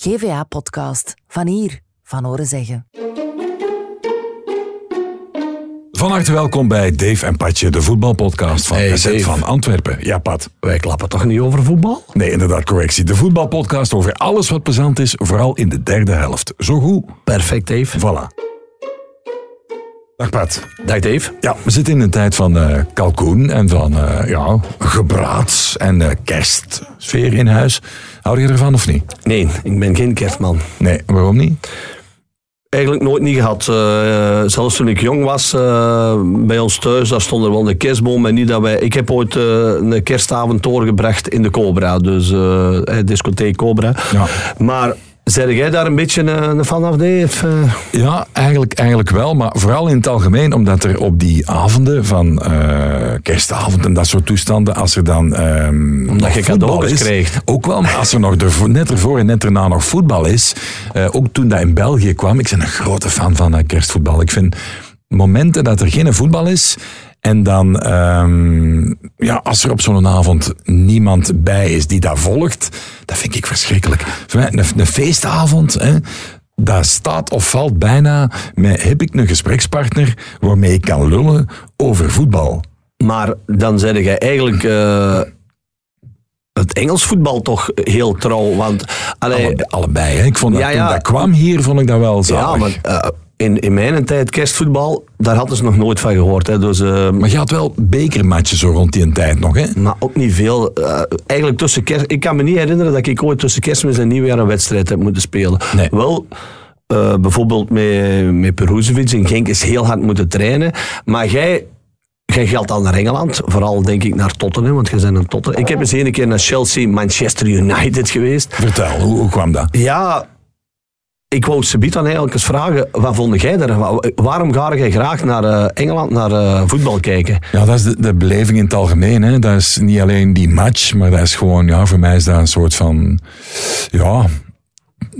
GVA-podcast. Van hier, van horen zeggen. Van harte welkom bij Dave en Patje, de voetbalpodcast van Hey, SZ van Antwerpen. Ja, Pat. Wij klappen toch niet over voetbal? Nee, inderdaad, correctie. De voetbalpodcast over alles wat plezant is, vooral in de derde helft. Zo goed. Perfect, Dave. Voilà. Dag Pat. Dag, Dave. Ja, we zitten in een tijd van eh, kalkoen en van eh, ja, gebraad en eh, kerstsfeer in huis. Hou je ervan of niet? Nee, ik ben geen kerstman. Nee, waarom niet? Eigenlijk nooit niet gehad. Eh, zelfs toen ik jong was, bij ons thuis, daar stond er wel een kerstboom. En niet dat wij, ik heb ooit een kerstavond doorgebracht in de Cobra. Dus discotheek Cobra. Ja. Maar zeg jij daar een beetje een, een fan Dave? Eh, Ja, eigenlijk, eigenlijk wel, maar vooral in het algemeen, omdat er op die avonden van eh, kerstavond en dat soort toestanden, als er dan ehm, Omdat je voetbal cadeautjes is, krijgt. Ook wel, maar als er nog ervoor, net ervoor en net erna nog voetbal is, eh, ook toen dat in België kwam, ik ben een grote fan van eh, kerstvoetbal. Ik vind momenten dat er geen voetbal is en dan, ehm, ja, als er op zo'n avond niemand bij is die dat volgt, dat vind ik verschrikkelijk. Voor mij, een, een feestavond, hè, dat staat of valt bijna met heb ik een gesprekspartner waarmee ik kan lullen over voetbal. maar dan zeg jij eigenlijk... eh, het Engels voetbal toch heel trouw, want... allee, Alle- allebei. Hè. Ik vond dat Ja, toen ja. dat kwam hier, vond ik dat wel Ja, zalig. maar eh, in, in mijn tijd kerstvoetbal, daar hadden ze nog nooit van gehoord. Hè. Dus, eh, Maar je had wel bekermatches zo rond die tijd nog, hè? maar ook niet veel. Eh, eigenlijk tussen kerst... Ik kan me niet herinneren dat ik ooit tussen kerstmis en nieuwjaar een wedstrijd heb moeten spelen. Nee. Wel... eh, bijvoorbeeld met, met Peruzovic in Genk is heel hard moeten trainen. Maar jij, jij geldt al naar Engeland. Vooral denk ik naar Tottenham, want jij bent een Tottenham. Ik heb eens een keer naar Chelsea, Manchester United geweest. Vertel, hoe, hoe kwam dat? Ja, ik wou Sebiet dan eigenlijk eens vragen, wat vond jij daar? Wa- Waarom ga jij graag naar eh, Engeland naar eh, voetbal kijken? Ja, dat is de, de beleving in het algemeen. Hè. Dat is niet alleen die match, maar dat is gewoon, ja, voor mij is dat een soort van, ja,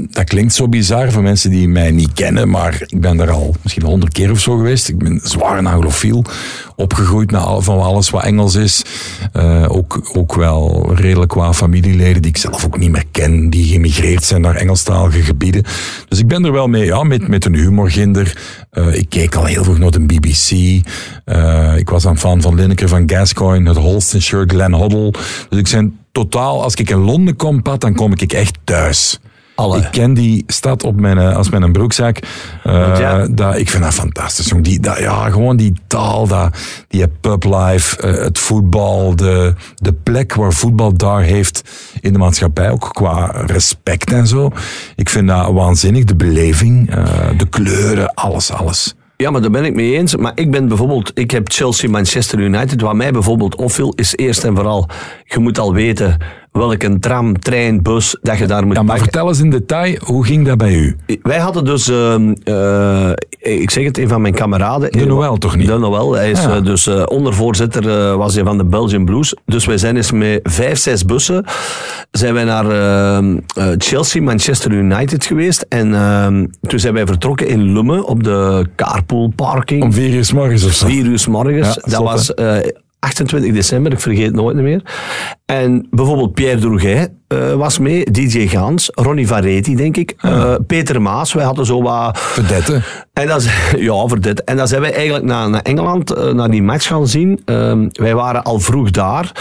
dat klinkt zo bizar voor mensen die mij niet kennen, maar ik ben daar al misschien honderd keer of zo geweest. Ik ben zwaar een anglofiel, opgegroeid al, van alles wat Engels is. Eh, ook, ook wel redelijk qua familieleden die ik zelf ook niet meer ken, die gemigreerd zijn naar Engelstalige gebieden. Dus ik ben er wel mee, ja, met, met een humorginder. Eh, ik keek al heel vroeg naar de BBC. Eh, ik was een fan van Lineker van Gascoigne, het Holstenshire, Glenn Hoddle. Dus ik ben totaal, als ik in Londen kom, Pat, dan kom ik echt thuis. Alle. Ik ken die stad op mijn, eh, als mijn broekzak. Eh, ja- dat, ik vind dat fantastisch. Jong. Die, dat, ja, gewoon die taal, dat, die publife, eh, het voetbal, de, de plek waar voetbal daar heeft in de maatschappij, ook qua respect en zo. Ik vind dat waanzinnig, de beleving, de kleuren, alles, alles. Ja, maar daar ben ik mee eens. Maar ik ben bijvoorbeeld, ik heb Chelsea, Manchester United. Wat mij bijvoorbeeld opviel, is eerst en vooral, je moet al weten welke tram, trein, bus dat je daar moet Ja, maar pakken. vertel eens in detail, hoe ging dat bij u? Wij hadden dus, ehm, eh, ik zeg het, een van mijn kameraden. De Noël toch niet? De Noël. Hij is Ja. eh, dus eh, ondervoorzitter was hij van de Belgian Blues. Dus wij zijn eens met vijf, zes bussen zijn wij naar ehm, eh, Chelsea, Manchester United geweest. En ehm, toen zijn wij vertrokken in Lummen op de carpool parking. Om vier uur s morgens of zo? Vier uur 's morgens. Ja, dat was eh, 28 december, ik vergeet het nooit meer. En bijvoorbeeld Pierre Droeget eh, was mee, DJ Gaans, Ronnie Varetti, denk ik, eh, Peter Maas. Wij hadden zo wat... Verdette. En dat, ja, dit. En dan zijn wij eigenlijk naar, naar Engeland, eh, naar die match gaan zien. Ehm, wij waren al vroeg daar.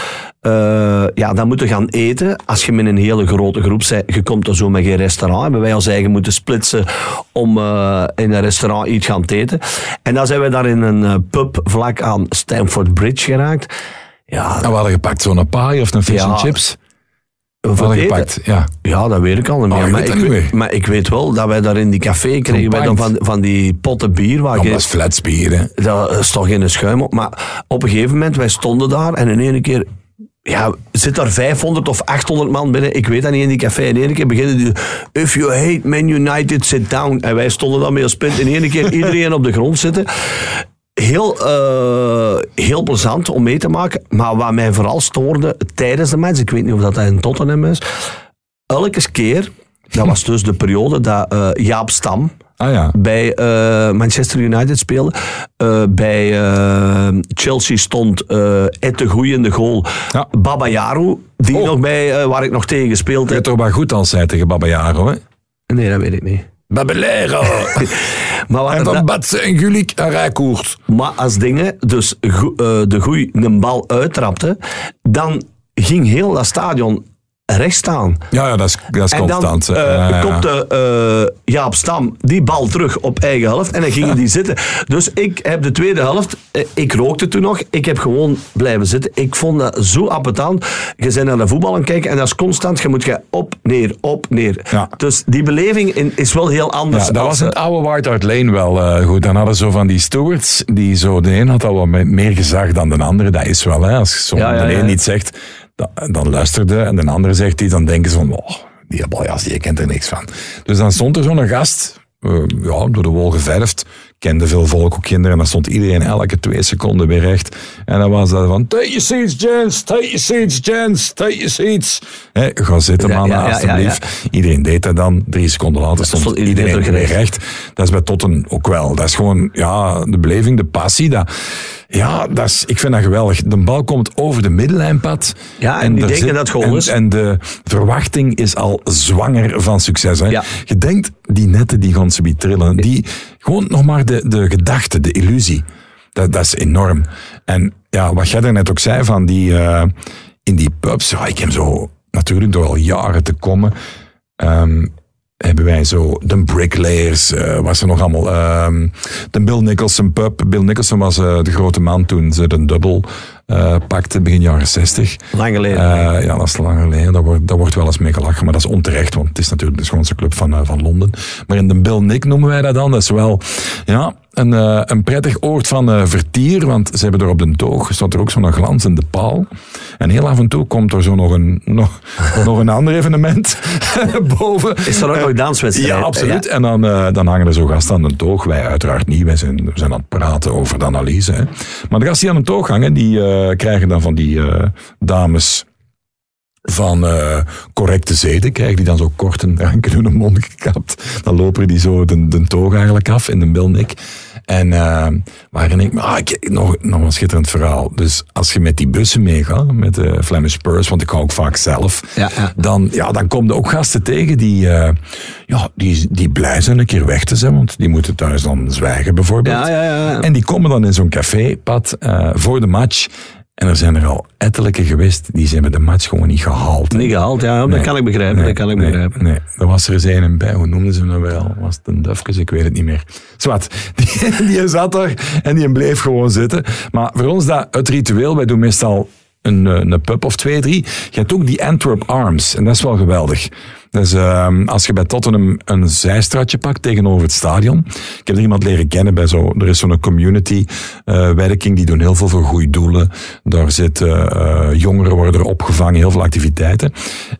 Ja, dan moeten gaan eten. Als je met een hele grote groep bent, je komt er zo met geen restaurant. Hebben wij ons eigen moeten splitsen om in een restaurant iets gaan eten. En dan zijn wij daar in een pub vlak aan Stamford Bridge geraakt. Ja, En we hadden gepakt zo'n paai of een fish and chips. We hadden gepakt, ja. Ja, dat weet ik al niet meer. Oh, je maar, ik, weet- meer? maar ik weet wel dat wij daar in die café kregen wij dan van, van die potten bier. Waar dat is flatspier, hè. Dat is toch geen schuim op. Maar op een gegeven moment, wij stonden daar en in één keer... Ja, zit daar 500 of 800 man binnen, ik weet dat niet, in die café. In één keer beginnen die... If you hate Man United, sit down. En wij stonden dan met een spint. In één keer iedereen op de grond zitten. Heel, eh, heel plezant om mee te maken. Maar wat mij vooral stoorde tijdens de match, ik weet niet of dat in Tottenham is, elke keer, dat was dus de periode dat eh, Jaap Stam Ah ja. bij eh, Manchester United speelde. Bij Chelsea stond Ed de Goeie in de goal. Ja. Baba Yaru, die Oh. nog bij, waar ik nog tegen gespeeld Je heb. hebt toch wel goed als zij tegen Baba Jaro, hè? Nee, dat weet ik niet. Babelero. Maar, wat, en van Batse en Gulik en Rijkoert. maar als dingen dus go- eh, de goeie een bal uittrapte, dan ging heel dat stadion recht staan. Ja, ja, dat is, dat is En dan constant. eh, hè. Ja, ja. kopte eh, Jaap Stam die bal terug op eigen helft en dan gingen die zitten. Dus ik heb de tweede helft, eh, ik rookte toen nog, ik heb gewoon blijven zitten. Ik vond dat zo appetant. Je bent naar de voetbal aan het kijken en dat is constant, je moet gaan op, neer, op, neer. Ja. Dus die beleving in- is wel heel anders. Ja, dat was het eh, oude White Hart Lane wel eh, goed. Dan hadden ze zo van die stewards, die zo, de een had al wat me- meer gezag dan de andere. Dat is wel, hè. Als zo Ja, ja, de ja. een niet zegt, dan, dan luisterde en de andere zegt iets, dan denken ze van, oh, die baljas, die kent er niks van. Dus dan stond er zo'n gast, eh, ja, door de wol geverfd, kende veel volk, ook kinderen, en dan stond iedereen elke twee seconden weer recht. En dan was dat van, take your seats, gents, take your seats, gents, take your seats. Hè, ga zitten, man, ja, ja, alstublieft. Iedereen deed dat dan. Drie seconden later stond iedereen iedereen weer recht. Dat is bij Totten ook wel. Dat is gewoon, ja, de beleving, de passie. Dat, ja, dat is, ik vind dat geweldig. De bal komt over de middenlijnpad. Ja, en die denken dat goal en, is. En de verwachting is al zwanger van succes. Hè. Ja. Je denkt, die netten die gaan ze trillen. Die, gewoon nog maar de, de gedachte, de illusie. Dat, dat is enorm. En ja, wat jij daarnet ook zei van die, eh, in die pubs. Ja, ik heb zo, natuurlijk door al jaren te komen, ehm, hebben wij zo de Bricklayers, eh was er nog allemaal, ehm, de Bill Nicholson pub. Bill Nicholson was eh, de grote man toen ze de dubbel eh pakte, begin jaren 60. Lang geleden. Eh, ja, dat is lang geleden. Daar wordt, daar wordt wel eens mee gelachen, maar dat is onterecht, want het is natuurlijk de schoonste club van, eh, van Londen. Maar in de Bill Nick noemen wij dat dan. Dat is wel ja, een, een prettig oord van vertier, want ze hebben er op de toog, staat er ook zo'n glanzende paal. En heel af en toe komt er zo nog een, nog, nog een ander evenement boven. Is er ook nog danswedstrijd? Ja, absoluut. En dan, dan hangen er zo gasten aan de toog. Wij uiteraard niet. Wij zijn, we zijn aan het praten over de analyse. Hè. Maar de gasten die aan de toog hangen, die krijgen dan van die eh, dames van eh, correcte zeden, krijgen die dan zo kort een drankje doen de mond gekapt. Dan lopen die zo de, de toog eigenlijk af in de bilnik. En eh waarin ik, ah, ik nog, nog een schitterend verhaal. Dus als je met die bussen meegaat, met de Flemish Spurs, want ik ga ook vaak zelf, Ja, ja. dan, ja, dan kom je ook gasten tegen die, eh, ja, die, die blij zijn een keer weg te zijn, want die moeten thuis dan zwijgen bijvoorbeeld. Ja, ja, ja. En die komen dan in zo'n cafépad voor de match. En er zijn er al ettelijke geweest, die zijn met de match gewoon niet gehaald. Niet gehaald, ja, dat Nee. kan ik begrijpen. Nee, dat kan ik nee, begrijpen. Nee, er was er eens een bij, hoe noemden ze hem nou wel? Was het een dufkes? Ik weet het niet meer. Zwat, die, die zat er en die bleef gewoon zitten. Maar voor ons dat het ritueel, wij doen meestal een, eh, een pub of twee, drie. Je hebt ook die Antwerp Arms en dat is wel geweldig. Dus ehm, als je bij Tottenham een zijstraatje pakt tegenover het stadion. Ik heb er iemand leren kennen bij zo. Er is zo'n community eh, werking, die doen heel veel voor goede doelen. Daar zitten jongeren worden er opgevangen, heel veel activiteiten.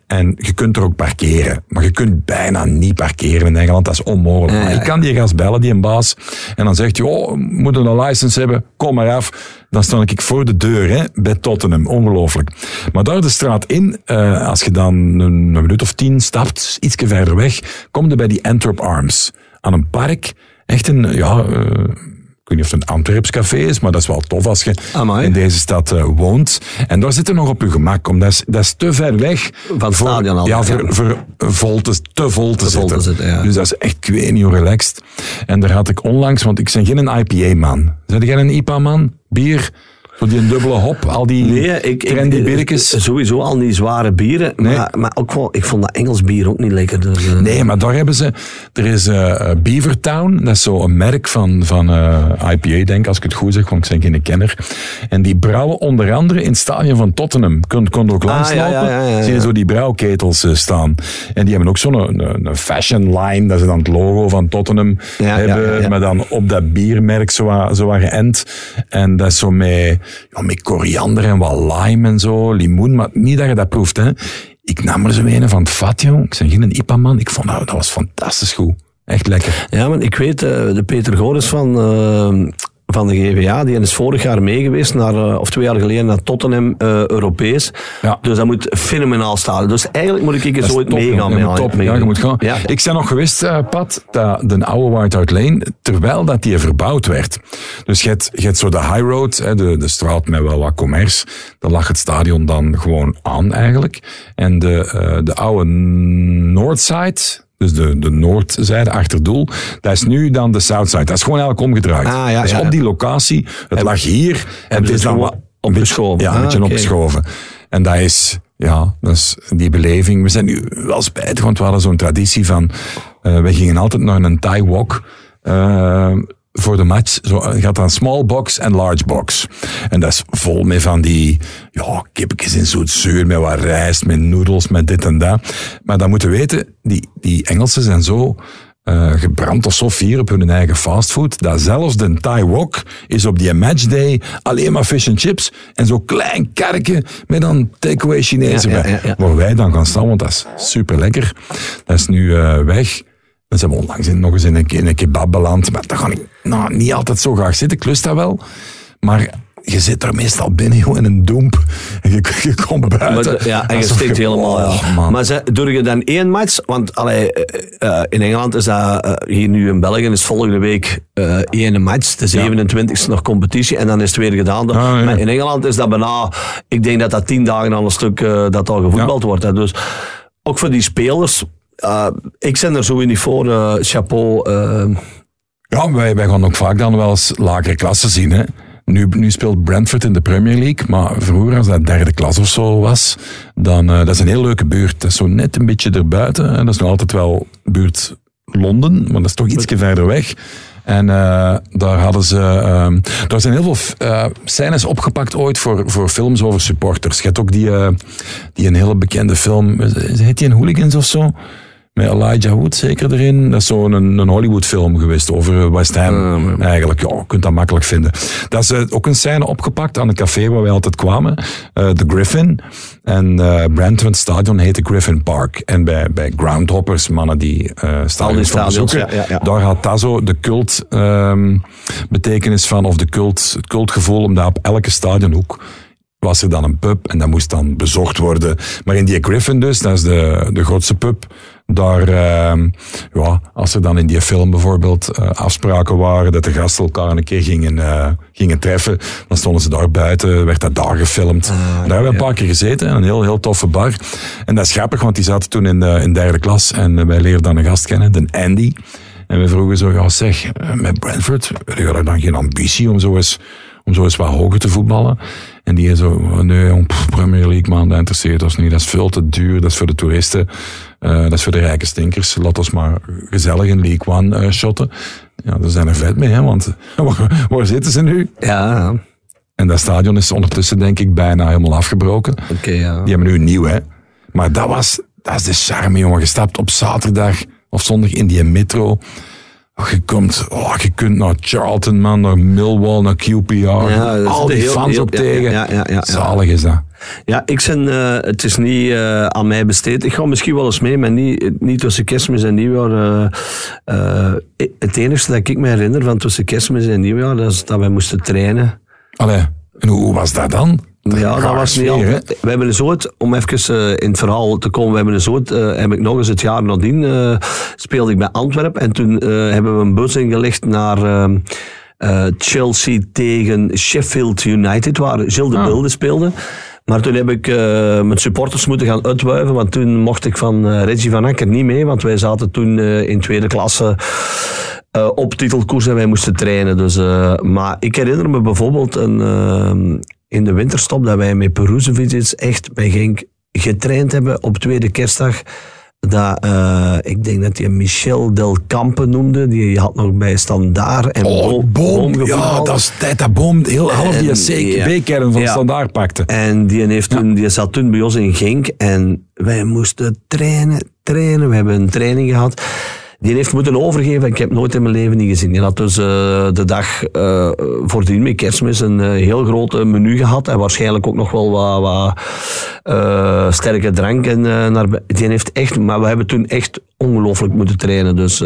En je kunt er ook parkeren. Maar je kunt bijna niet parkeren in Engeland, dat is onmogelijk. Maar je kan die gast bellen, die een baas. En dan zegt hij, oh, moet een license hebben? Kom maar af. Dan sta ik voor de deur hè, bij Tottenham. Ongelooflijk. Maar daar de straat in, eh, als je dan een, een minuut of tien stapt, ietsje verder weg, kom je bij die Antwerp Arms. Aan een park. Echt een, ja... eh, ik weet niet of het een Antwerps café is, maar dat is wel tof als je Amai. in deze stad eh, woont. En daar zit je nog op je gemak, omdat dat is, dat is te ver weg. Van het voor- stadion al, Ja, ja. voor, vol te, te vol te, Te vol zitten. te zitten, ja. Dus dat is echt, ik weet niet hoe relaxed. En daar had ik onlangs, want ik ben geen IPA-man. Zijn jij een IPA-man? Bier? Zo die een dubbele hop, al die Nee, ik, trendy ik, biertjes. sowieso al die zware bieren. Nee. Maar, maar ook wel, ik vond dat Engels bier ook niet lekker. Dus, eh, Nee, maar daar hebben ze... Er is eh, eh, Beavertown, dat is zo een merk van, van IPA, denk ik, als ik het goed zeg, want ik ben geen kenner. En die brouwen onder andere in het stadion van Tottenham. Kun, kun er ook langs Ah, ja, lopen, ja, ja, ja, zie je zo die brouwketels staan. En die hebben ook zo'n een, een fashion line, dat is dan het logo van Tottenham hebben, maar dan op dat biermerk zo, zo geënt. En dat is zo met, ja, met koriander en wat lime en zo, limoen, maar niet dat je dat proeft, hè. Ik nam er zo een van het. Ik ben geen IPA-man. Ik vond dat, dat was fantastisch goed. Echt lekker. Ja, maar ik weet, eh, de Peter Goris van, eh, van de GVA, die is vorig jaar meegeweest, naar, eh, of twee jaar geleden, naar Tottenham eh, Europees. Ja. Dus dat moet fenomenaal staan. Dus eigenlijk moet ik een keer Dat is zo ooit top, meegaan. al- top. mee- Ja, je moet gaan. Ja. Ik ben nog geweest, eh, Pat, dat de oude White Hart Lane, terwijl dat die verbouwd werd. Dus je hebt, je hebt zo de high road, hè, de, de straat met wel wat commerce. Daar lag het stadion dan gewoon aan eigenlijk. En de, de oude Northside, dus de, de noordzijde, achterdoel, dat is nu dan de southside. Dat is gewoon eigenlijk omgedraaid. Ah, ja, dus ja. op die locatie, het lag hier. En het is dan wat opgeschoven? beetje- Ja, een Ah, beetje oké. opgeschoven. En dat is, ja, dat is die beleving. We zijn nu wel spijtig, want we hadden zo'n traditie van, eh, we gingen altijd naar een Thai walk. eh, voor de match, zo, gaat dan small box en large box. En dat is vol met van die, ja, kippetjes in zoetzuur, met wat rijst, met noedels, met dit en dat. Maar dan moeten we weten, die, die Engelsen zijn zo eh, gebrand of zo fier op hun eigen fastfood, dat zelfs de Thai wok is op die matchday alleen maar fish and chips en zo'n klein karretje met dan takeaway Chinezen Ja, ja, bij. ja, ja. Waar wij dan gaan staan, want dat is super lekker. Dat is nu eh, weg. Dan zijn we onlangs in, nog eens in een, in een kebab beland. Maar daar ga ik nou, niet altijd zo graag zitten. Ik lust dat wel. Maar je zit er meestal binnen joh, in een doemp. En je, je komt buiten. Maar ja, en je stikt helemaal. Oh, ja. Maar ze, doe je dan één match? Want allee, eh, eh, in Engeland is dat, eh, hier nu in België is volgende week één match. De 27e nog competitie en dan is het weer gedaan. Ah, ja. Maar in Engeland is dat bijna, ik denk dat dat tien dagen aan een stuk dat al gevoetbald wordt. Hè. Dus ook voor die spelers, eh, ik ben er zo niet voor. eh, chapeau. eh, Ja, wij, wij gaan ook vaak dan wel eens lagere klassen zien. Hè. Nu, nu speelt Brentford in de Premier League, maar vroeger als dat derde klas of zo was, dan, eh, dat is een heel leuke buurt. Dat is zo net een beetje erbuiten. En dat is nog altijd wel buurt Londen, maar dat is toch ietsje verder weg. En daar hadden ze, ehm daar zijn heel veel eh, scènes opgepakt ooit voor, voor films over supporters. Je hebt ook die, die een hele bekende film, heet die een Hooligans of zo? Met Elijah Wood zeker erin. Dat is zo'n een, een Hollywood film geweest over eh, West Ham. Eigenlijk, ja, je kunt dat makkelijk vinden. Dat is eh, ook een scène opgepakt aan een café waar wij altijd kwamen. eh The Griffin. En eh Brentford Stadion heette Griffin Park. En bij, bij groundhoppers, mannen die eh stadions stadions, onderzoeken, ja, ja, ja. daar had dat zo de cult ehm, betekenis van, of de cult, het cultgevoel, omdat op elke stadionhoek was er dan een pub en dat moest dan bezocht worden. Maar in die Griffin dus, dat is de, de grootste pub, daar, ehm, ja, als er dan in die film bijvoorbeeld eh, afspraken waren dat de gasten elkaar een keer gingen, eh, gingen treffen, dan stonden ze daar buiten, werd dat daar gefilmd. daar hebben we een paar keer gezeten, een heel, heel toffe bar. En dat is grappig, want die zaten toen in, de, in derde klas en eh, wij leerden dan een gast kennen, de Andy. En we vroegen zo, ja zeg, met Brentford, heb je dan geen ambitie om zo eens, om zo eens wat hoger te voetballen? En die zo, oh, nee, Premier League man, dat interesseert ons niet. Dat is veel te duur, dat is voor de toeristen, eh, dat is voor de rijke stinkers. Laat ons maar gezellig in League One eh, shotten. Ja, daar zijn er vet mee, hè, want waar, waar zitten ze nu? ja, oké, En dat stadion is ondertussen denk ik bijna helemaal afgebroken. ja. Die hebben nu een nieuw, hè. Maar dat was, dat is de charme, jongen. Je stapt op zaterdag of zondag in die metro. Je, komt, oh, je kunt naar Charlton, man, naar Millwall, naar QPR. Ja, al die heel- fans heel- op ja, tegen. ja. Zalig is dat. Ja, ik ben, eh, het is niet eh, aan mij besteed. Ik ga misschien wel eens mee, maar niet, niet tussen kerstmis en nieuwjaar. eh, het enige dat ik me herinner van tussen kerstmis en nieuwjaar, dat is dat wij moesten trainen. Allee, en hoe, hoe was dat dan? Ja, dat was niet altijd. We hebben eens ooit, om even eh, in het verhaal te komen, we hebben eens ooit, eh, heb ik nog eens het jaar nadien, eh, speelde ik bij Antwerpen. En toen hebben we een bus ingelegd naar ehm, eh, Chelsea tegen Sheffield United, waar Gilles de Ah. Bilde speelde. Maar toen heb ik mijn supporters moeten gaan uitwuiven, want toen mocht ik van Reggie van Anker niet mee, want wij zaten toen in tweede klasse op titelkoers en wij moesten trainen. Dus, maar ik herinner me bijvoorbeeld een, eh, in de winterstop dat wij met Peruzovic echt bij Genk getraind hebben op tweede kerstdag. Dat, eh, ik denk dat hij Michel Del Campe noemde. Die had nog bij Standaard en Oh, Boom, boom. Ja, dat is tijd dat boom heel half die En, ja. B-kern van Ja. standaard pakte. En die, heeft toen, die zat toen bij ons in Genk en wij moesten trainen, trainen. We hebben een training gehad. Die heeft moeten overgeven. Ik heb nooit in mijn leven niet gezien. Die had dus eh, de dag eh voordien met kerstmis een eh, heel groot menu gehad. En waarschijnlijk ook nog wel wat, wat sterke drank. En, naar, die heeft echt, maar we hebben toen echt ongelooflijk moeten trainen. Dus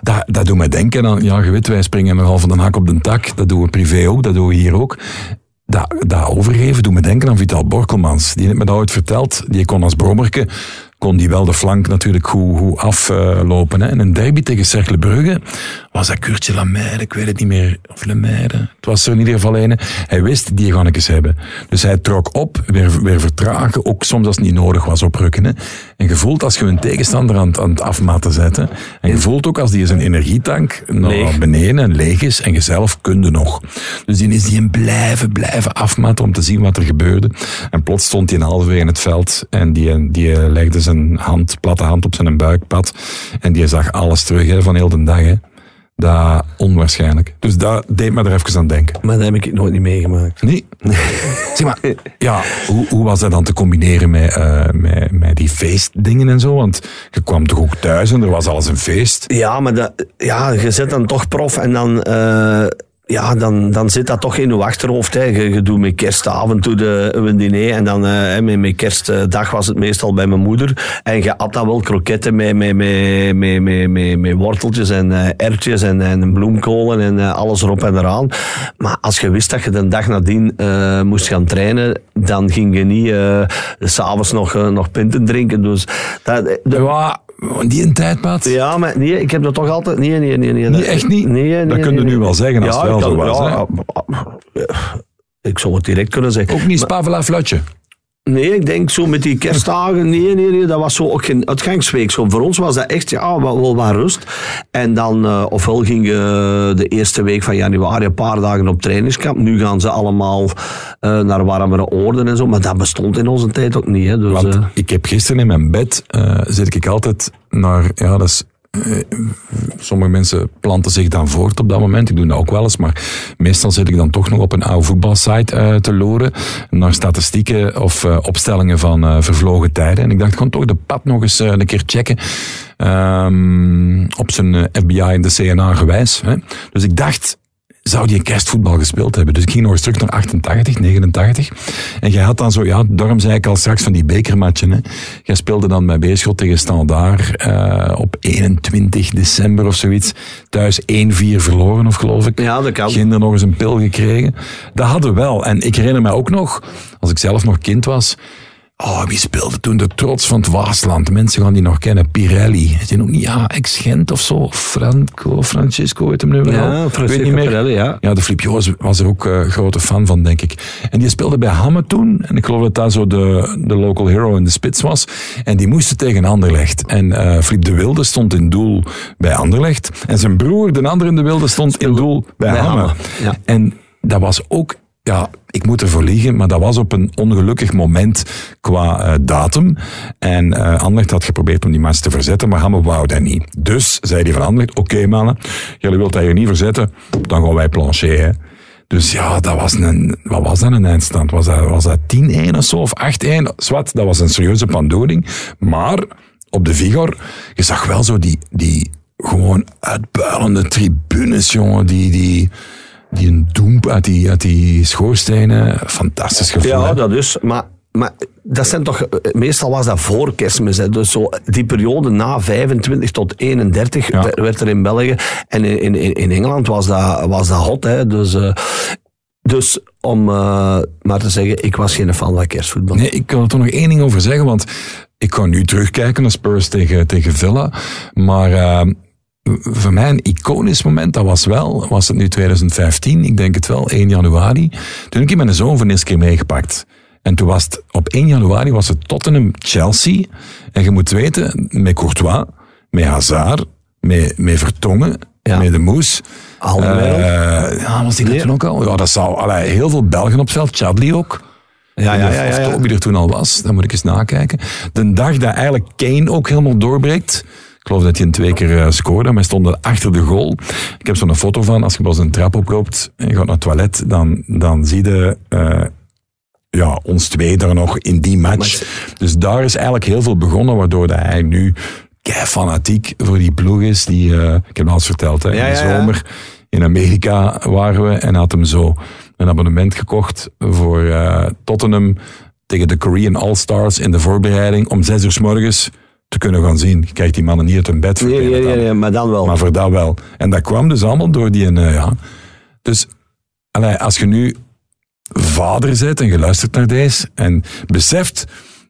Dat, dat doet mij denken aan, ja, je weet, wij springen nogal van de hak op de tak. Dat doen we privé ook, dat doen we hier ook. Dat, dat overgeven doet me denken aan Vital Borkelmans. Die heeft me dat ooit verteld. Die kon als brommerke, kon die wel de flank natuurlijk goed, goed aflopen. hè. En een derby tegen Cercle Brugge was dat Kurtje Lamaire? Ik weet het niet meer. Of Lemaire. Het was er in ieder geval een. Hij wist, die gaan ik eens hebben. Dus hij trok op, weer, weer vertragen, ook soms als het niet nodig was oprukken. Hè. En je voelt als je een tegenstander aan, het- aan het afmatten zet. Hè. En je voelt ook als die zijn energietank naar beneden en leeg is en je zelf kunde nog. Dus die is die een blijven, blijven afmatten om te zien wat er gebeurde. En plots stond hij een halve in het veld en die, die legde zijn hand, platte hand op zijn buikpad. En die zag alles terug hè, van heel de dag. Hè. Dat onwaarschijnlijk. Dus dat deed me er even aan denken. Maar dat heb ik nooit niet meegemaakt. Nee. zeg maar, ja, hoe, hoe was dat dan te combineren met, eh, met, met die feestdingen en zo? Want je kwam toch ook thuis en er was alles een feest. Ja, maar dat, ja, je zit dan toch prof en dan, eh, ja, dan, dan zit dat toch in je achterhoofd. Hè. Je, doet met kerstavond toe de, een diner en dan eh, met, met kerstdag was het meestal bij mijn moeder. En je had dan wel kroketten met, met, met, met, met, met, worteltjes en eh erwtjes en, en bloemkolen en eh, alles erop en eraan. Maar als je wist dat je de dag nadien eh, moest gaan trainen, dan ging je niet s s'avonds nog, nog pinten drinken. Dus dat, de- Ja, die een ja, maar nee, ik heb dat toch altijd... Nee, nee, nee. nee, Nee, echt niet? Nee, nee, Dat kun je nee, nu wel zeggen als het wel zo was, ja, ik zou het direct kunnen zeggen. Ook niet Spavela Flatje. Nee, ik denk zo met die kerstdagen. Nee, nee, nee, dat was zo ook geen uitgangsweek. Zo, voor ons was dat echt ja, wel, wel wat rust. En dan, eh, ofwel ging je de eerste week van januari een paar dagen op trainingskamp. Nu gaan ze allemaal eh, naar warmere oorden en zo. Maar dat bestond in onze tijd ook niet. Hè. Dus, Want ik heb gisteren in mijn bed, zit ik altijd naar, ja, dat is, sommige mensen planten zich dan voort op dat moment. Ik doe dat ook wel eens, maar meestal zit ik dan toch nog op een oude voetbalsite eh, te loren naar statistieken of eh, opstellingen van eh, vervlogen tijden. En ik dacht, kon toch de pad nog eens eh, een keer checken. ehm, op zijn eh, FBI en de CNA gewijs. Hè. Dus ik dacht, zou die kerstvoetbal gespeeld hebben. Dus ik ging nog eens terug naar 88, 89. En jij had dan zo, ja, daarom zei ik al straks van die bekermatchen. Hè. Jij speelde dan bij Beerschot tegen Standaard eh, op 21 december of zoiets. Thuis 1-4 verloren, of geloof ik. Ja, dat kan. Ginder nog eens een pil gekregen. Dat hadden we wel. En ik herinner mij ook nog, als ik zelf nog kind was... Oh, wie speelde toen de trots van het Waasland? Mensen gaan die nog kennen. Pirelli. Is die nog niet ja, ex-Gent of zo? Franco, Francisco, weet hem nu wel? Ja, niet meer. Pirelli, ja. Ja, de Flip Joos was er ook eh, grote fan van, denk ik. En die speelde bij Hamme toen. En ik geloof dat dat zo de, de local hero in de spits was. En die moesten tegen Anderlecht. En eh Flip de Wilde stond in doel bij Anderlecht. En zijn broer, de andere in de Wilde, stond in doel bij, bij Hamme. Hamme, ja. En dat was ook... Ja, ik moet ervoor liegen, maar dat was op een ongelukkig moment qua eh, datum. En eh Anderlecht had geprobeerd om die match te verzetten, maar Hamme wou dat niet. Dus zei hij van Anderlecht, oké mannen, jullie wilt dat hier niet verzetten, dan gaan wij plancheren. Dus ja, dat was een, wat was dat een eindstand? Was dat, was dat 10-1 of zo, of 8-1? Zwat, dat was een serieuze pandoring. Maar op de Vigor, je zag wel zo die, die gewoon uitbuilende tribunes, jongen, die... die die een doemp uit die, uit die schoorstenen. Fantastisch gevoel. Ja, hè? dat is. Maar, maar dat zijn toch, meestal was dat voor kerstmis. Hè. Dus zo, die periode na 25 tot 31 Ja. werd- er in België. En in, in, in Engeland was dat, was dat hot. Hè. Dus, eh, dus om eh, maar te zeggen, ik was geen fan van kerstvoetbal. Nee, ik kan er toch nog één ding over zeggen, want ik ga nu terugkijken naar Spurs tegen, tegen Villa. Maar eh, voor mij een iconisch moment, dat was wel, was het nu 2015, ik denk het wel, 1 januari. Toen heb ik mijn zoon voor de eerste keer meegepakt. En toen was het, op 1 januari was het Tottenham-Chelsea. En je moet weten, met Courtois, met Hazard, met, met Vertongen, Ja. met de Moes. Alderweireld. Eh, ja, was die er Nee. toen ook al? Ja, dat zou, allee, heel veel Belgen op het veld, Chadli ook. ja, ja, ja. ja, Of ja. toch wie er toen al was, dan moet ik eens nakijken. De dag dat eigenlijk Kane ook helemaal doorbreekt. Ik geloof dat hij een twee keer eh, scoorde, maar hij stond achter de goal. Ik heb zo'n foto van, als je pas een trap oploopt en je gaat naar het toilet, dan, dan zie je eh, ja, ons twee daar nog in die match. Dus daar is eigenlijk heel veel begonnen, waardoor dat hij nu kei fanatiek voor die ploeg is. Die, eh, ik heb het al eens verteld, hè, Ja, in de zomer in Amerika waren we en had hem zo een abonnement gekocht voor Tottenham tegen de Korean All-Stars in de voorbereiding om zes uur s morgens te kunnen gaan zien. Je krijgt die mannen niet uit hun bed Nee, nee, nee, maar dan wel. Maar voor dat wel. En dat kwam dus allemaal door die... eh, ja. Dus allee, als je nu vader bent en je luistert naar deze en beseft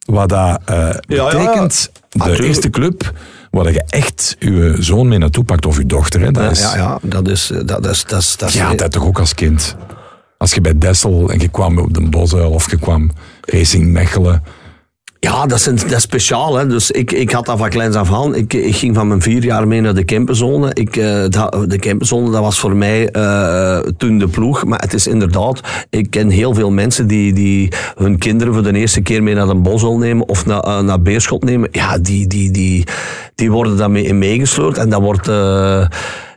wat dat eh, ja. betekent, de eerste club waar je echt je zoon mee naartoe pakt of je dochter. Hè. Dat Ja, is, ja, ja, dat is... eh, Dat is, dat is, dat is ja, dat toch ook als kind. Als je bij Dessel en je kwam op de Bosuil of je kwam Racing Mechelen. Ja, dat is, een- dat is speciaal. Hè. Dus ik, ik had dat van kleins af aan. Ik, ik ging van mijn vier jaar mee naar de Kempenzone. Ik, eh, de Kempenzone, dat was voor mij eh, toen de ploeg. Maar het is inderdaad, ik ken heel veel mensen die, die hun kinderen voor de eerste keer mee naar de Bosel nemen of naar, eh, naar Beerschot nemen. Ja, die, die, die, die worden daarmee in meegesleurd. En dat wordt...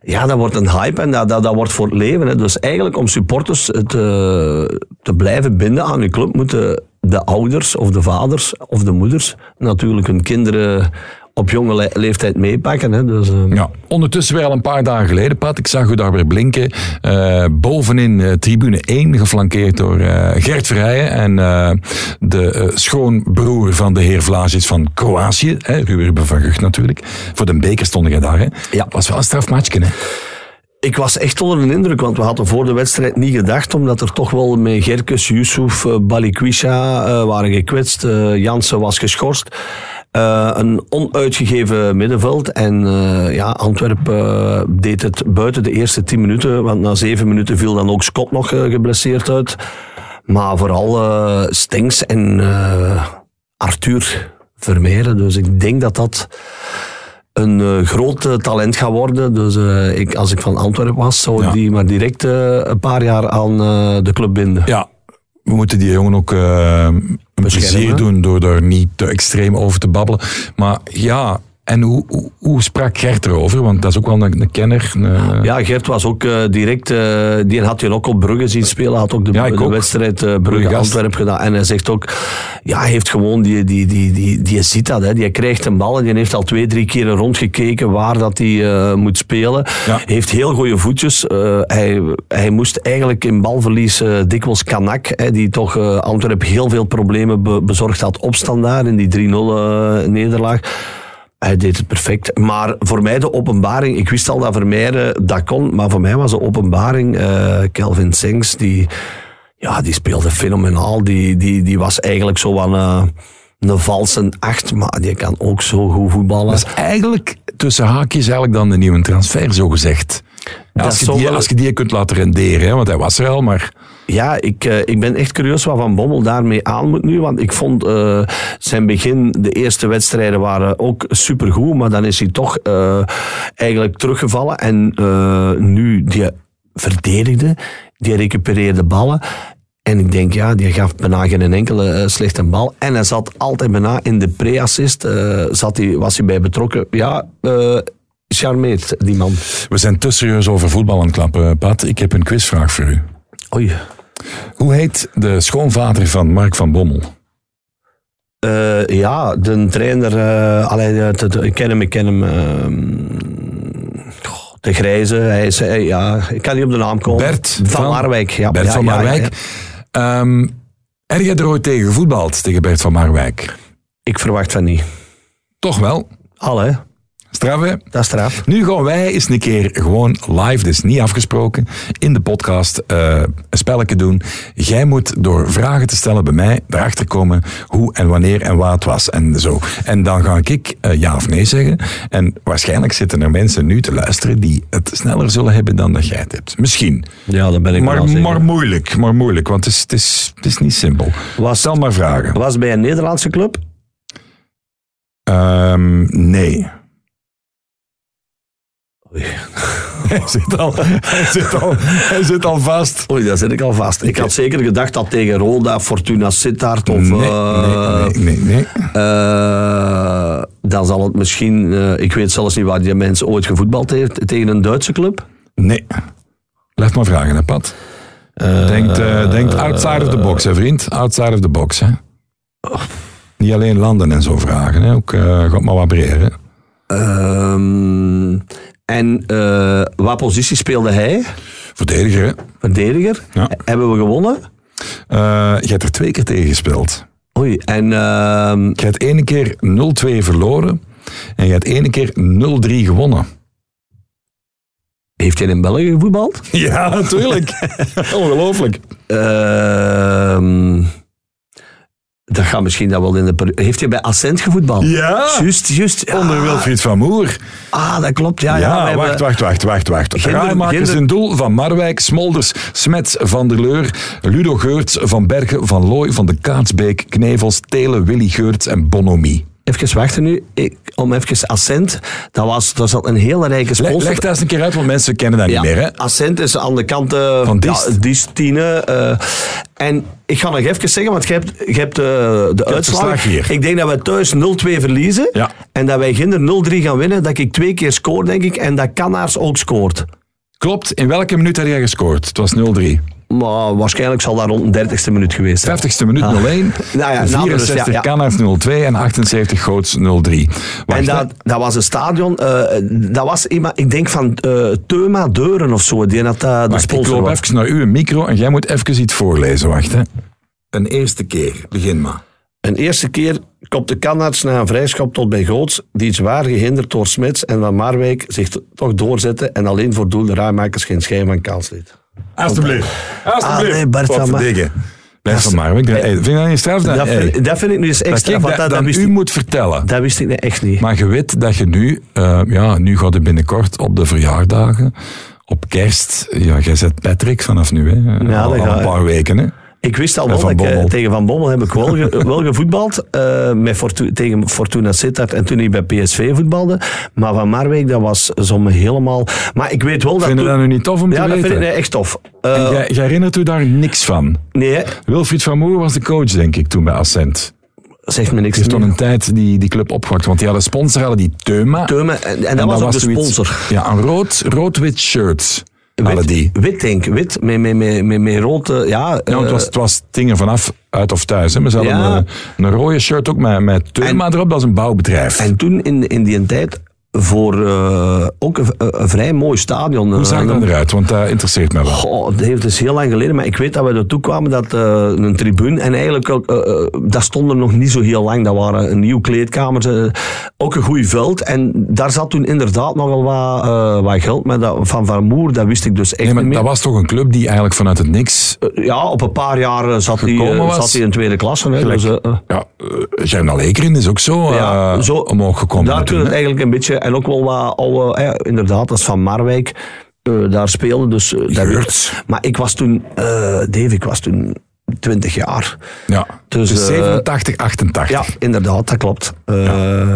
ja, dat wordt een hype en dat, dat, dat wordt voor het leven. Hè. Dus eigenlijk om supporters te, te blijven binden aan hun club, moeten de ouders of de vaders of de moeders natuurlijk hun kinderen op jonge le- leeftijd meepakken. Hè. Dus, eh, Ja, ondertussen weer al een paar dagen geleden, Pat. Ik zag u daar weer blinken. Eh, bovenin eh, tribune 1, geflankeerd door eh, Gert Verheijen. En de schoonbroer van de heer Vlaasjes van Kroatië. Hè, Ruben van Gucht natuurlijk. Voor de beker stond jij daar. Hè. Ja. Was wel een strafmatchje, hè? Ik was echt onder de indruk, want we hadden voor de wedstrijd niet gedacht, omdat er toch wel met Gerkes, Yusuf, eh, Balikwisha eh, waren gekwetst. eh, Jansen was geschorst. Een onuitgegeven middenveld. En ja, Antwerpen deed het buiten de eerste tien minuten, want na zeven minuten viel dan ook Scott nog geblesseerd uit. Maar vooral Stenks en Arthur Vermeeren. Dus ik denk dat dat een eh, groot eh, talent gaat worden. Dus eh, ik, als ik van Antwerpen was, zou ik Ja. die maar direct een paar jaar aan de club binden. Ja, we moeten die jongen ook een plezier doen door daar niet te extreem over te babbelen. Maar ja, en hoe, hoe, hoe sprak Gert erover? Want dat is ook wel een, een kenner. een- Ja, Gert was ook eh, direct, eh, die had je ook op Brugge zien spelen, had ook de, Ja, ik de ook. wedstrijd eh, Goeie gast. Brugge-Antwerpen gedaan. En hij zegt ook, ja, hij heeft gewoon, die, die, die, die, die ziet dat, hè. die krijgt een bal en die heeft al twee, drie keer rondgekeken waar dat hij eh, moet spelen. Ja. Heeft heel goede voetjes. Eh, hij, hij moest eigenlijk in balverlies eh, dikwijls Kanak, hè, die toch eh, Antwerpen heel veel problemen be- bezorgd had op standaard in die 3-0 eh, nederlaag. Hij deed het perfect. Maar voor mij de openbaring, ik wist al dat Vermeijeren dat kon, maar voor mij was de openbaring eh Kelvin Sengs, die, ja, die speelde fenomenaal. Die, die, die was eigenlijk zo aan eh, een valse acht, maar die kan ook zo goed voetballen. Dat is eigenlijk tussen haakjes eigenlijk dan de nieuwe transfer, zo gezegd. Dat als, je die, als je die kunt laten renderen, hè, want hij was er al, maar Ja, ik, eh, ik ben echt curieus wat Van Bommel daarmee aan moet nu. Want ik vond eh, zijn begin, de eerste wedstrijden waren ook supergoed. Maar dan is hij toch eh, eigenlijk teruggevallen. En nu, die verdedigde, die recupereerde ballen. En ik denk, ja, die gaf bijna geen enkele slechte bal. En hij zat altijd bijna in de pre-assist. zat hij, was hij bij betrokken. Ja, eh charmeert die man. we zijn te serieus over voetbal aan het klappen, Pat. Ik heb een quizvraag voor u. Oei. Hoe heet de schoonvader van Mark van Bommel? Eh, ja, de trainer, allee, de- ik ken hem, ik ken hem. ehm, goh, de grijze, hij is, eh, ja, ik kan niet op de naam komen. Bert van, van- Marwijk. Ja, Bert ja, van Marwijk. ja. Ehm, heb jij er ooit tegen gevoetbald, tegen Bert van Marwijk? Ik verwacht van niet. Toch wel. Al hè, Straf, hè? dat is straf. Nu gaan wij eens een keer gewoon live, dus niet afgesproken, in de podcast eh, een spelletje doen. Jij moet door vragen te stellen bij mij erachter komen hoe en wanneer en waar het was en zo. En dan ga ik eh, ja of nee zeggen. En waarschijnlijk zitten er mensen nu te luisteren die het sneller zullen hebben dan dat jij het hebt. Misschien. Ja, dat ben ik Maar, wel zeker. maar moeilijk, maar moeilijk, want het is, het is, het is niet simpel. Was- Stel maar vragen. Was bij een Nederlandse club? Ehm, nee. Hij zit, al, hij, zit al, hij zit al vast. Oei, daar zit ik al vast. Ik had zeker gedacht dat tegen Roda, Fortuna Sittard of... Nee, eh, nee, nee, nee, nee. eh, dan zal het misschien... eh, ik weet zelfs niet waar die mens ooit gevoetbald heeft. Tegen een Duitse club? Nee. Blijf maar vragen, hè, Pat. Denkt, eh, denkt outside of the box, hè, vriend. Outside of the box, hè. Niet alleen landen en zo vragen, hè. Ook, eh gaat maar wat breder, hè. Ehm, en eh wat positie speelde hij? Verdediger, hè. Verdediger. Ja. Hebben we gewonnen? Eh, je hebt er twee keer tegen gespeeld. Oei, en ehm, Je hebt ene keer 0-2 verloren. En je hebt ene keer 0-3 gewonnen. heeft hij in België gevoetbald? Ja, natuurlijk. Ongelooflijk. Ehm, Dat gaat misschien dat wel in de. Heeft hij bij Ascent gevoetbald? Ja. Juist, juist. Ja. Onder Wilfried van Moer. Ah, dat klopt. Ja, Ja, ja, wacht, wacht, wacht, wacht, wacht. Raaimakers in doel van Marwijk, Smolders, Smets, Van der Leur, Ludo Geurts, Van Bergen, Van Looy, Van de Kaatsbeek, Knevels, Telen, Willy Geurts en Bonomie. Even wachten nu. Ik, om even Ascent. Dat was, dat zat een hele rijke sponsor. leg dat eens een keer uit, want mensen kennen dat Ja, niet meer. Hè? Ascent is aan de kant eh, Van Diest. Ja, Diest, Tiene. eh, en ik ga nog even zeggen, want je hebt, je hebt eh, de uitslag. hier. Ik denk dat we thuis 0-2 verliezen. Ja. En dat wij Ginder 0-3 gaan winnen. Dat ik twee keer scoor, denk ik. En dat Kanaars ook scoort. Klopt, in welke minuut had jij gescoord? Het was 0-3. Maar waarschijnlijk zal dat rond de 30ste minuut geweest zijn. 50ste minuut Ah. 0-1, Nou ja, na de rust, 64 ja, ja. Cannaars 0-2 en 78 Goots 0-3. Wacht, En dat, dat was een stadion, eh, dat was iemand, ik denk van eh Teuma Deuren of zo, die had dat de Wacht, ik sponsor loop was. even naar uw micro en jij moet even iets voorlezen. Wacht, hè. Een eerste keer, begin maar. Een eerste keer komt de Kannaerts na een vrijschop tot bij Goots, die zwaar gehinderd door Smits en Van Marwijk zich toch doorzetten en alleen voor doel de geen schijn van kans liet. Alsjeblieft. Ah, nee, Bart Wat van Ma- verdikken. Blijf van Marwijk. Hey, vind je dat niet straf? Dat, hey, vind, dat vind ik nu eens extra, ik want dat, dat, dat, dan wist u ik, moet vertellen. dat wist ik echt niet. Maar je weet dat je nu, eh, ja, nu gaat het binnenkort op de verjaardagen, op kerst, ja, jij zet Patrick vanaf nu, hè? Ja, al, een paar weken, hè? Ik wist al wel, dat ik, eh, tegen Van Bommel heb ik wel, ge- wel gevoetbald. eh, met Fortu- tegen Fortuna Sittard en toen ik bij PSV voetbalde. Maar Van Marwijk, dat was zo'n helemaal... Maar ik weet wel dat... Vind je dat nu niet tof om te ja, dat weten? vind ik nee, echt tof. En jij, jij herinnert u daar niks van? nee, Wilfried van Moer was de coach, denk ik, toen bij Ascent. zegt me niks heeft toen een tijd die, die club opgewakt, want die hadden sponsor, hadden die Teuma. Teuma, en, en dat was ook de sponsor. Ja, een rood, rood-wit shirt hadden die. Wit, denk ik. Wit, met, met, met, met, met rood... eh, Ja, Ja, het was, eh, het was het ding er vanaf, uit of thuis. Hè. Ze hadden Ja. een, een rode shirt ook met, met Teuma erop, dat is een bouwbedrijf. en toen in, in die tijd voor eh, ook een, een vrij mooi stadion. Hoe zag Eh, dat eruit? Want dat interesseert mij wel. Goh, het heeft dus heel lang geleden, maar ik weet dat we ertoe kwamen dat eh, een tribune en eigenlijk ook, eh, eh, dat stond er nog niet zo heel lang. Dat waren een nieuw kleedkamer, eh, ook een goed veld en daar zat toen inderdaad nogal wat, eh, wat geld, maar dat, van Van Moer, dat wist ik dus echt Nee, maar niet meer. dat was toch een club die eigenlijk vanuit het niks... Eh, ja, op een paar jaar eh, zat hij eh, in tweede klasse. Hè, dus, eh, eh, Ja, Gernal Ekeren is ook zo, Ja, eh, zo- omhoog gekomen. daar toen, het eigenlijk een beetje, en ook wel wat oude, inderdaad, dat is van Marwijk, eh, daar speelde. Dus, eh, Geurts. maar ik was toen, eh, Dave, ik was toen 20 jaar. Ja, Dus, dus, eh, 87, 88. Ja, inderdaad, dat klopt. Eh,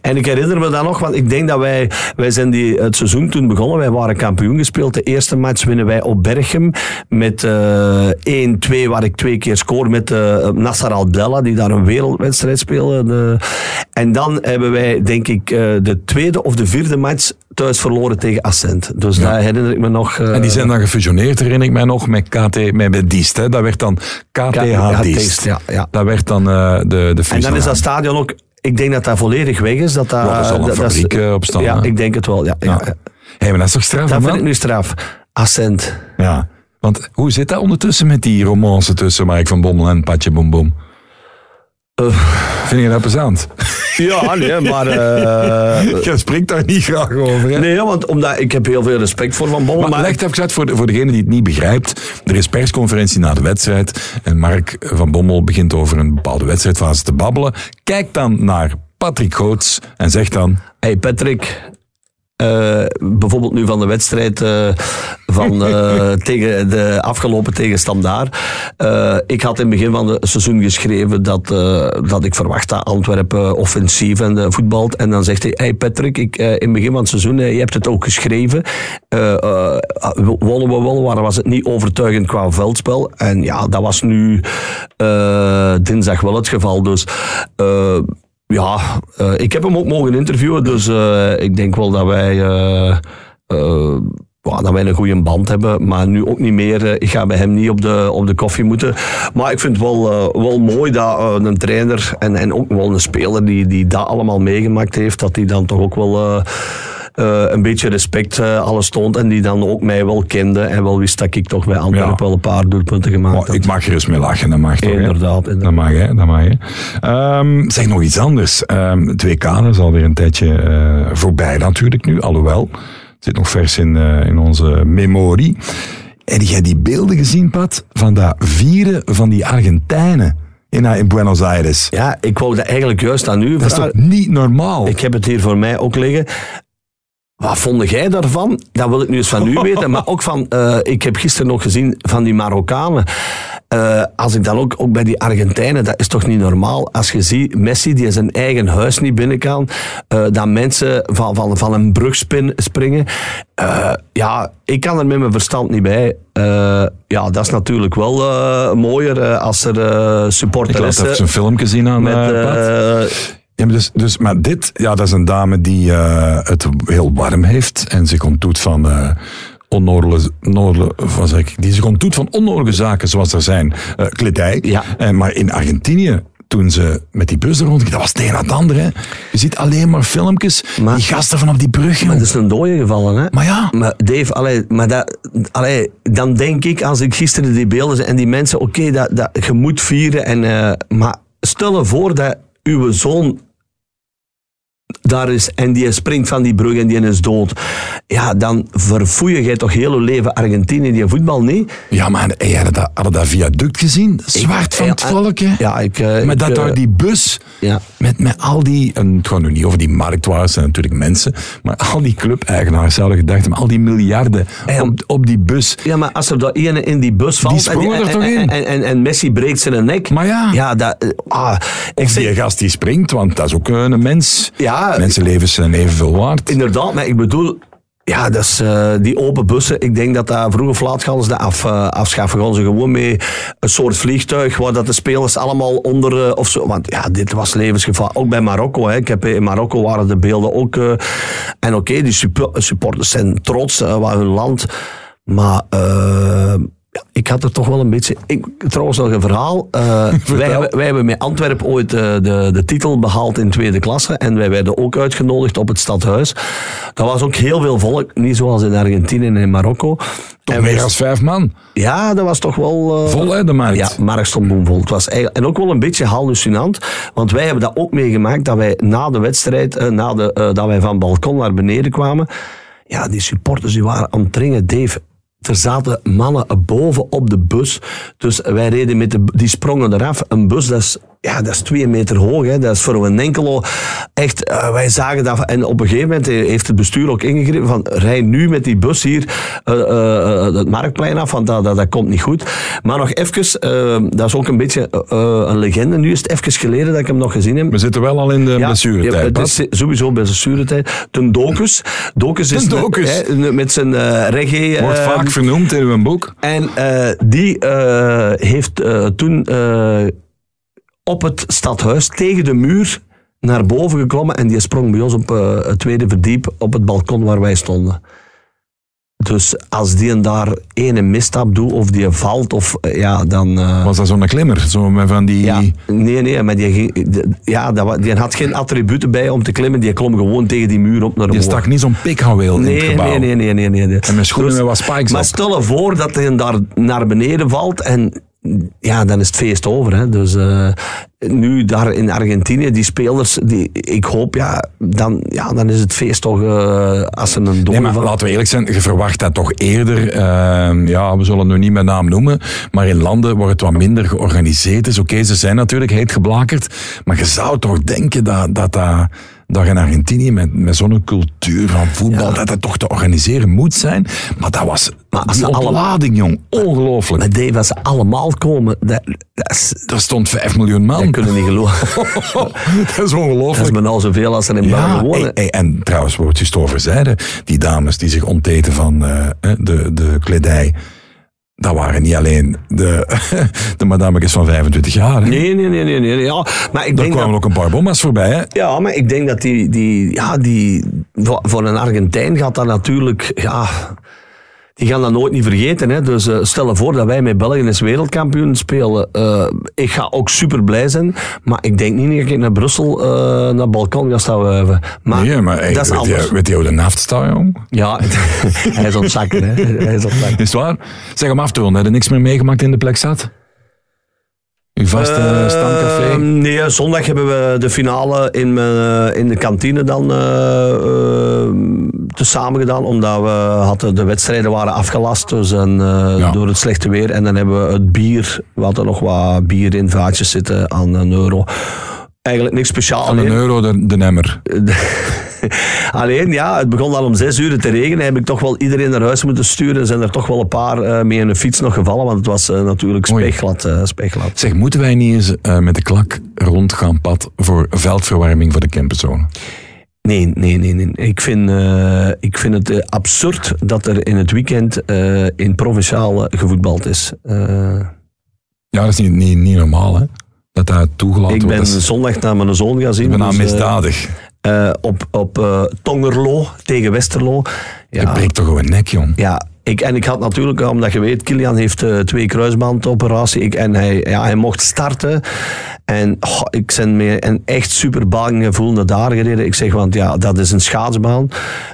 En ik herinner me dat nog, want ik denk dat wij, wij zijn die, het seizoen toen begonnen, wij waren kampioen gespeeld. De eerste match winnen wij op Berchem met eh 1-2, waar ik twee keer scoor met eh Nassar Al-Bella, die daar een wereldwedstrijd speelde. De- En dan hebben wij, denk ik, eh, de tweede of de vierde match thuis verloren tegen Ascent. Dus daar herinner ik me nog. eh, En die zijn dan gefusioneerd, herinner ik mij nog, met KT, met, met Diest. Hè. Dat werd dan KTH Ja, Diest. Ja, ja. Dat werd dan eh, de, de En fusie. dan is dat stadion ook, ik denk dat dat volledig weg is. Dat dat, Ja, een dat- dat is- fabriek, eh, op staan, Ja, hè? ik denk het wel. Ja, ja. Ja. Hé, maar dat is toch straf, Dat man? vind ik nu straf. Ascent. Ja. Want hoe zit dat ondertussen met die romance tussen Mark van Bommel en Patje Boom Boom? Vind je dat plezant? Ja, nee, maar... eh, Je spreekt daar niet graag over, hè? nee, want omdat, ik heb heel veel respect voor Van Bommel. Maar, Maar, leg even voor, voor degene die het niet begrijpt. Er is persconferentie na de wedstrijd. En Mark van Bommel begint over een bepaalde wedstrijdfase te babbelen. Kijk dan naar Patrick Goots en zegt dan... hey Patrick, eh, bijvoorbeeld nu van de wedstrijd eh, van, eh, tegen de afgelopen tegen Standaard. Eh, ik had in het begin van het seizoen geschreven dat, dat ik verwacht dat Antwerpen offensief en voetbalt. En dan zegt hij, hey Patrick, ik, in het begin van het seizoen, je hebt het ook geschreven. Wonnen we wel, maar was het niet overtuigend qua veldspel. En ja, dat was nu dinsdag wel het geval. Dus... ja, eh, ik heb hem ook mogen interviewen, dus eh, ik denk wel dat wij, eh, dat wij een goede band hebben. Maar nu ook niet meer. ik ga bij hem niet op de, op de koffie moeten. Maar ik vind het wel, wel mooi dat een trainer en, en ook wel een speler die, die dat allemaal meegemaakt heeft, dat die dan toch ook wel. Eh, een beetje respect eh, alles toont en die dan ook mij wel kende en wel wist dat ik toch bij Antwerpen Ja. wel een paar doelpunten gemaakt Oh, had. ik mag er eens mee lachen, dat mag toch? Inderdaad, inderdaad. Dat mag, hè? Dat mag, hè? Ehm, zeg nog iets anders. Ehm het WK is alweer een tijdje eh, voorbij natuurlijk nu, alhoewel. Het zit nog vers in, in onze memorie. Heb jij die beelden gezien, Pat, van dat vieren van die Argentijnen in, in Buenos Aires. Ja, ik wou dat eigenlijk juist aan u Dat is toch niet normaal? Ik heb het hier voor mij ook liggen. Wat vond jij daarvan? Dat wil ik nu eens van u weten. Maar ook van, eh, ik heb gisteren nog gezien van die Marokkanen. Eh, als ik dan ook, ook bij die Argentijnen, dat is toch niet normaal. Als je ziet, Messi die zijn eigen huis niet binnen kan. eh, dat mensen van, van, van een brug springen. Ja, ik kan er met mijn verstand niet bij. Ja, dat is natuurlijk wel mooier als er eh ik supporters laat even een filmpje zien aan met... eh, eh, Ja, maar, dus, dus, maar dit, ja, dat is een dame die eh, het heel warm heeft en zich ontdoet van uh, onnodige, wat zeg ik, die zich ontdoet van onnodige zaken zoals er zijn. Uh, kledij. Ja. Maar in Argentinië, toen ze met die bus er rond, dat was het een aan het andere. Hè. Je ziet alleen maar filmpjes, Maar- die gasten vanaf die brug. Maar dat is een dode gevallen, hè? Maar ja. Maar Dave, allee, maar dat, allee, dan denk ik, als ik gisteren die beelden en die mensen, oké, dat, dat, je moet vieren, en, eh, maar stel je voor dat uw zoon daar is en die springt van die brug en die is dood. Ja, dan verfoei jij toch heel je leven Argentinië, die voetbal niet? Ja, maar hey, hadden dat, hadden dat viaduct gezien? Zwart van het volk, hè? Ja, ik... eh, Met ik, dat eh, daar die bus, ja. met, met al die, en het gaat nu niet over die marktwaars, zijn natuurlijk mensen, maar al die clubeigenaars zouden gedacht hebben, al die miljarden Ja. op, op die bus. Ja, maar als er dat ene in die bus valt en, sprongen er en, toch en, in? en, en, en Messi breekt zijn nek. Maar ja. Ja, dat... eh, Ah, ik Of zeg, die gast die springt, want dat is ook eh, een mens. Ja. Mensenlevens zijn evenveel waard. Inderdaad, maar ik bedoel, ja, dat is, eh, die open bussen, ik denk dat dat vroeg of laat ze af, eh, afschaffen. Gaan ze gewoon mee een soort vliegtuig waar dat de spelers allemaal onder, eh, of zo. Want ja, dit was levensgevaar. Ook bij Marokko, hè. Ik heb, in Marokko waren de beelden ook. en oké, die suppo- supporters zijn trots wat hun land. Maar ja, ik had er toch wel een beetje. Ik, trouwens, nog een verhaal. Uh, wij, hebben, wij hebben met Antwerpen ooit uh, de, de titel behaald in tweede klasse. En wij werden ook uitgenodigd op het stadhuis. Dat was ook heel veel volk. Niet zoals in Argentinië en in Marokko. Toch en meer dan vijf man. Ja, dat was toch wel... Uh, Vol, hè, de markt? Ja, markt stond boomvol. Het was eigenlijk, en ook wel een beetje hallucinant. Want wij hebben dat ook meegemaakt, dat wij na de wedstrijd, na de, dat wij van balkon naar beneden kwamen. Ja, die supporters die waren aan het dringen. Dave, er zaten mannen boven op de bus. Dus wij reden met de, die sprongen eraf. Een bus, dat is, ja, dat is twee meter hoog. Hè. Dat is voor een enkele echt, uh, wij zagen dat. En op een gegeven moment heeft het bestuur ook ingegrepen van, rij nu met die bus hier uh, uh, het marktplein af, want dat, dat, dat komt niet goed. Maar nog even, dat is ook een beetje een legende. Nu is het even geleden dat ik hem nog gezien heb. We zitten wel al in de ja, blessuretijd. Ja, het is sowieso blessuretijd. Ten Docus. Docus is Ten Docus. Hè, met zijn reggae... Wordt vaak vernoemd in uw boek. En die heeft toen op het stadhuis tegen de muur naar boven geklommen en die sprong bij ons op het tweede verdiep op het balkon waar wij stonden. Dus als die en daar ene misstap doet of die valt, of, ja, dan... Uh... Was dat zo'n klimmer? Zo met van die... Ja, nee, nee, maar die, ja, dat, die had geen attributen bij om te klimmen. Die klom gewoon tegen die muur op naar Die stak niet zo'n pikhouweel nee, in het gebouw. Nee, nee, nee. nee, nee. En met schoenen dus, met wat spikes Maar op. stel je voor dat hij daar naar beneden valt en ja, dan is het feest over. Hè. Dus uh, nu daar in Argentinië, die spelers, die, ik hoop, ja dan, ja, dan is het feest toch uh, als ze een nee, maar laten we eerlijk zijn, je verwacht dat toch eerder. Uh, ja, we zullen het nu niet met naam noemen, maar in landen waar het wat minder georganiseerd is. Oké, okay, ze zijn natuurlijk heet geblakerd, maar je zou toch denken dat dat... dat dat in Argentinië met, met zo'n cultuur van voetbal, ja. dat het toch te organiseren moet zijn. Maar dat was maar als die jong. Ongelooflijk. Maar Dave, als ze allemaal komen, dat, dat is, er stond 5 miljoen man. Dat kunnen niet geloven. dat is ongelooflijk. Dat is bijna zoveel als er in ja, België wonen. Hey, hey, en trouwens, wordt je over zeiden, die dames die zich onteten van uh, de, de kledij dat waren niet alleen de, de madamekes van 25 jaar. Hè? Nee, nee, nee, nee, nee. Ja, maar ik Daar denk kwamen dat, ook een paar bomma's voorbij. Hè? Ja, maar ik denk dat die, die, ja, die voor een Argentijn gaat dat natuurlijk, ja, die gaan dat nooit niet vergeten. Hè. Dus uh, stel je voor dat wij met België eens wereldkampioen spelen. Uh, ik ga ook super blij zijn, maar ik denk niet dat ik naar Brussel uh, naar het balkon ga staan wuiven. Maar, nee, maar hey, dat is weet, anders. je, weet je hoe de naft staat, jong? Ja, hij is ontzakken. Hè. Hij is ontzakken. Is het waar? Zeg hem af te ronden, heb je niks meer meegemaakt in de plek zat? Uw vaste Eh, stamcafé? nee, zondag hebben we de finale in, eh, in de kantine dan eh eh, tezamen gedaan. Omdat we hadden, de wedstrijden waren afgelast dus, en, Ja. door het slechte weer. En dan hebben we het bier, we hadden nog wat bier in vaatjes zitten aan een euro. Eigenlijk niks speciaals. Aan een euro de, de nemmer. Alleen, ja, het begon al om zes uur te regenen. Heb ik toch wel iedereen naar huis moeten sturen. Zijn er toch wel een paar eh, mee in een fiets nog gevallen. Want het was eh, natuurlijk Oei. speegglad. eh. Zeg, moeten wij niet eens met de klak rond gaan pad voor veldverwarming voor de camperzone? Nee, nee, nee. nee. Ik, vind, ik vind het absurd dat er in het weekend in provinciaal gevoetbald is. Ja, dat is niet, niet, niet normaal, hè? Dat dat toegelaten ik wordt. ben Dat is zondag naar mijn zoon gaan zien. bijna dus, eh, misdadig. eh, op op eh, Tongerlo tegen Westerlo. Je Ja, breekt toch gewoon een nek, jong. Ja, ik, en ik had natuurlijk, omdat je weet, Kilian heeft eh, twee kruisbandoperatie. Ik, en hij, ja, hij mocht starten. En oh, ik ben met een echt super bang gevoel naar daar gereden. Ik zeg, want ja, dat is een schaatsbaan.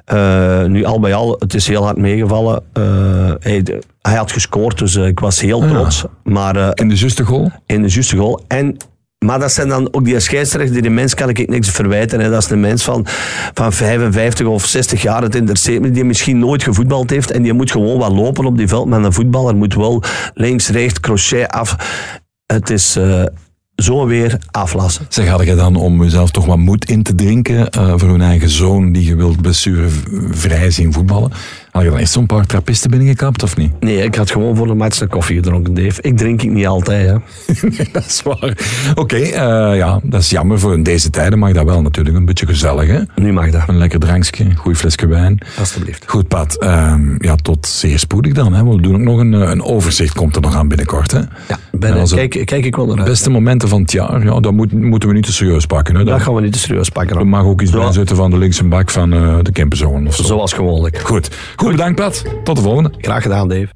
Eh, nu al bij al, het is heel hard meegevallen. Eh, hij, hij had gescoord, dus ik was heel Ja. trots. Maar In de juiste goal? in de juiste goal. En, maar dat zijn dan ook die scheidsrechter, die mens kan ik niks verwijten. Hè. Dat is een mens van, van 55 of 60 jaar, het interesseert me, die misschien nooit gevoetbald heeft. En die moet gewoon wat lopen op die veld. Maar een voetballer moet wel links, rechts, crochet af. Het is eh, zo weer aflassen. Zeg, had je dan om jezelf toch wat moed in te drinken eh, voor hun eigen zoon die je wilt blessurevrij zien voetballen? Had je dan eerst zo'n paar trappisten binnengekapt of niet? Nee, ik had gewoon voor de match een koffie gedronken, Dave. Ik drink ik niet altijd, hè. dat is waar. Oké, eh, ja, dat is jammer. Voor in deze tijden mag dat wel natuurlijk een beetje gezellig, hè? Nu mag dat, Een lekker drankje, een goed flesje wijn. alstublieft. Goed, Pat. ehm, ja, tot zeer spoedig dan. Hè. We doen ook nog een, eh, een overzicht, komt er nog aan binnenkort. Hè. Ja, ben, kijk, kijk ik wel naar uit. Beste momenten van het jaar, ja, dat moet, moeten we niet te serieus pakken. Hè. Dat Dat, gaan we niet te serieus pakken. we hoor. mag ook iets bijzetten van de linkse bak van eh, de camperzone of zo. Zoals gewoonlijk. Goed. Goed, bedankt Pat. Tot de volgende. Graag gedaan, Dave.